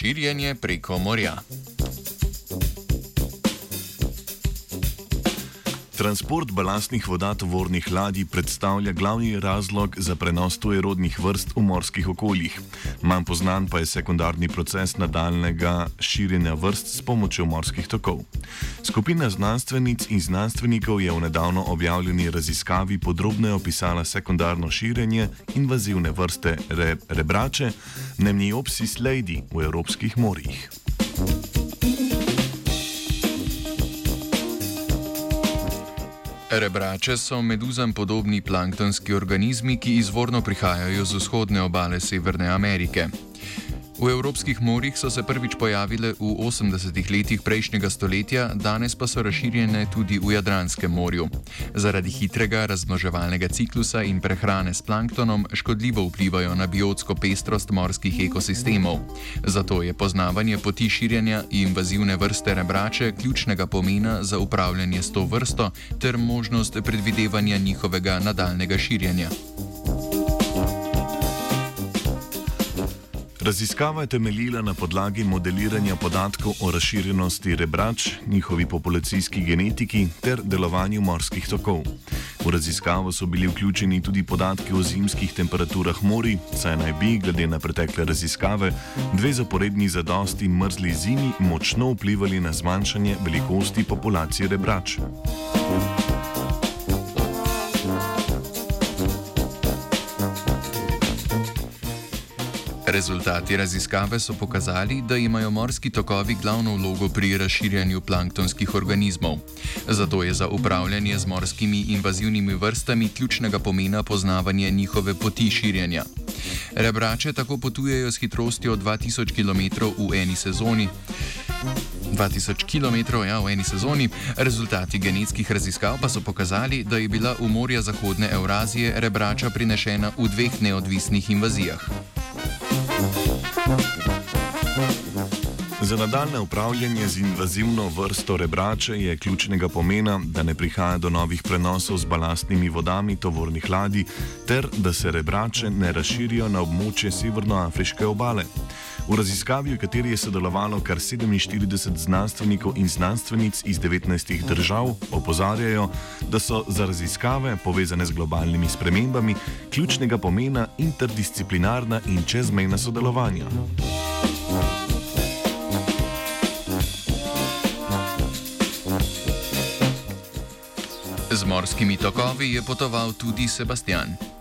širjenje preko morja. Transport balastnih voda tovornih ladij predstavlja glavni razlog za prenos tujerodnih vrst v morskih okoljih. Manj poznan pa je sekundarni proces nadaljnega širjenja vrst s pomočjo morskih tokov. Skupina znanstvenic in znanstvenikov je v nedavno objavljeni raziskavi podrobno opisala sekundarno širjenje invazivne vrste re rebrače, Nemniopsis lady v evropskih morjih. Rebrače so meduzam podobni planktonski organizmi, ki izvorno prihajajo z vzhodne obale Severne Amerike. V evropskih morjih so se prvič pojavile v 80-ih letih prejšnjega stoletja, danes pa so razširjene tudi v Jadranskem morju. Zaradi hitrega razmnoževalnega ciklusa in prehrane s planktonom škodljivo vplivajo na biotsko pestrost morskih ekosistemov. Zato je poznavanje poti širjenja invazivne vrste rebrače ključnega pomena za upravljanje s to vrsto ter možnost predvidevanja njihovega nadaljnega širjenja. Raziskava je temeljila na podlagi modeliranja podatkov o razširjenosti rebrač, njihovi populacijski genetiki ter delovanju morskih tokov. V raziskavo so bili vključeni tudi podatki o zimskih temperaturah morij, saj naj bi, glede na pretekle raziskave, dve zaporedni zadosti mrzli zimi močno vplivali na zmanjšanje velikosti populacije rebrač. Rezultati raziskave so pokazali, da imajo morski tokovi glavno vlogo pri razširjanju planktonskih organizmov. Zato je za upravljanje z morskimi invazivnimi vrstami ključnega pomena poznavanje njihove poti širjenja. Rebrače tako potujejo s hitrostjo 2000 km v eni sezoni. 2000 km ja, v eni sezoni. Rezultati genetskih raziskav pa so pokazali, da je bila v morja Zahodne Evrazije rebrača prinešena v dveh neodvisnih invazijah. Za nadaljne upravljanje z invazivno vrsto rebrače je ključnega pomena, da ne prihaja do novih prenosov z balastnimi vodami tovornih ladij, ter da se rebrače ne razširijo na območje severnoafriške obale. V raziskavi, v kateri je sodelovalo kar 47 znanstvenikov in znanstvenic iz 19 držav, opozarjajo, da so za raziskave povezane z globalnimi spremembami ključnega pomena interdisciplinarna in čezmejna sodelovanja. Z morskimi tokovi je potoval tudi Sebastian.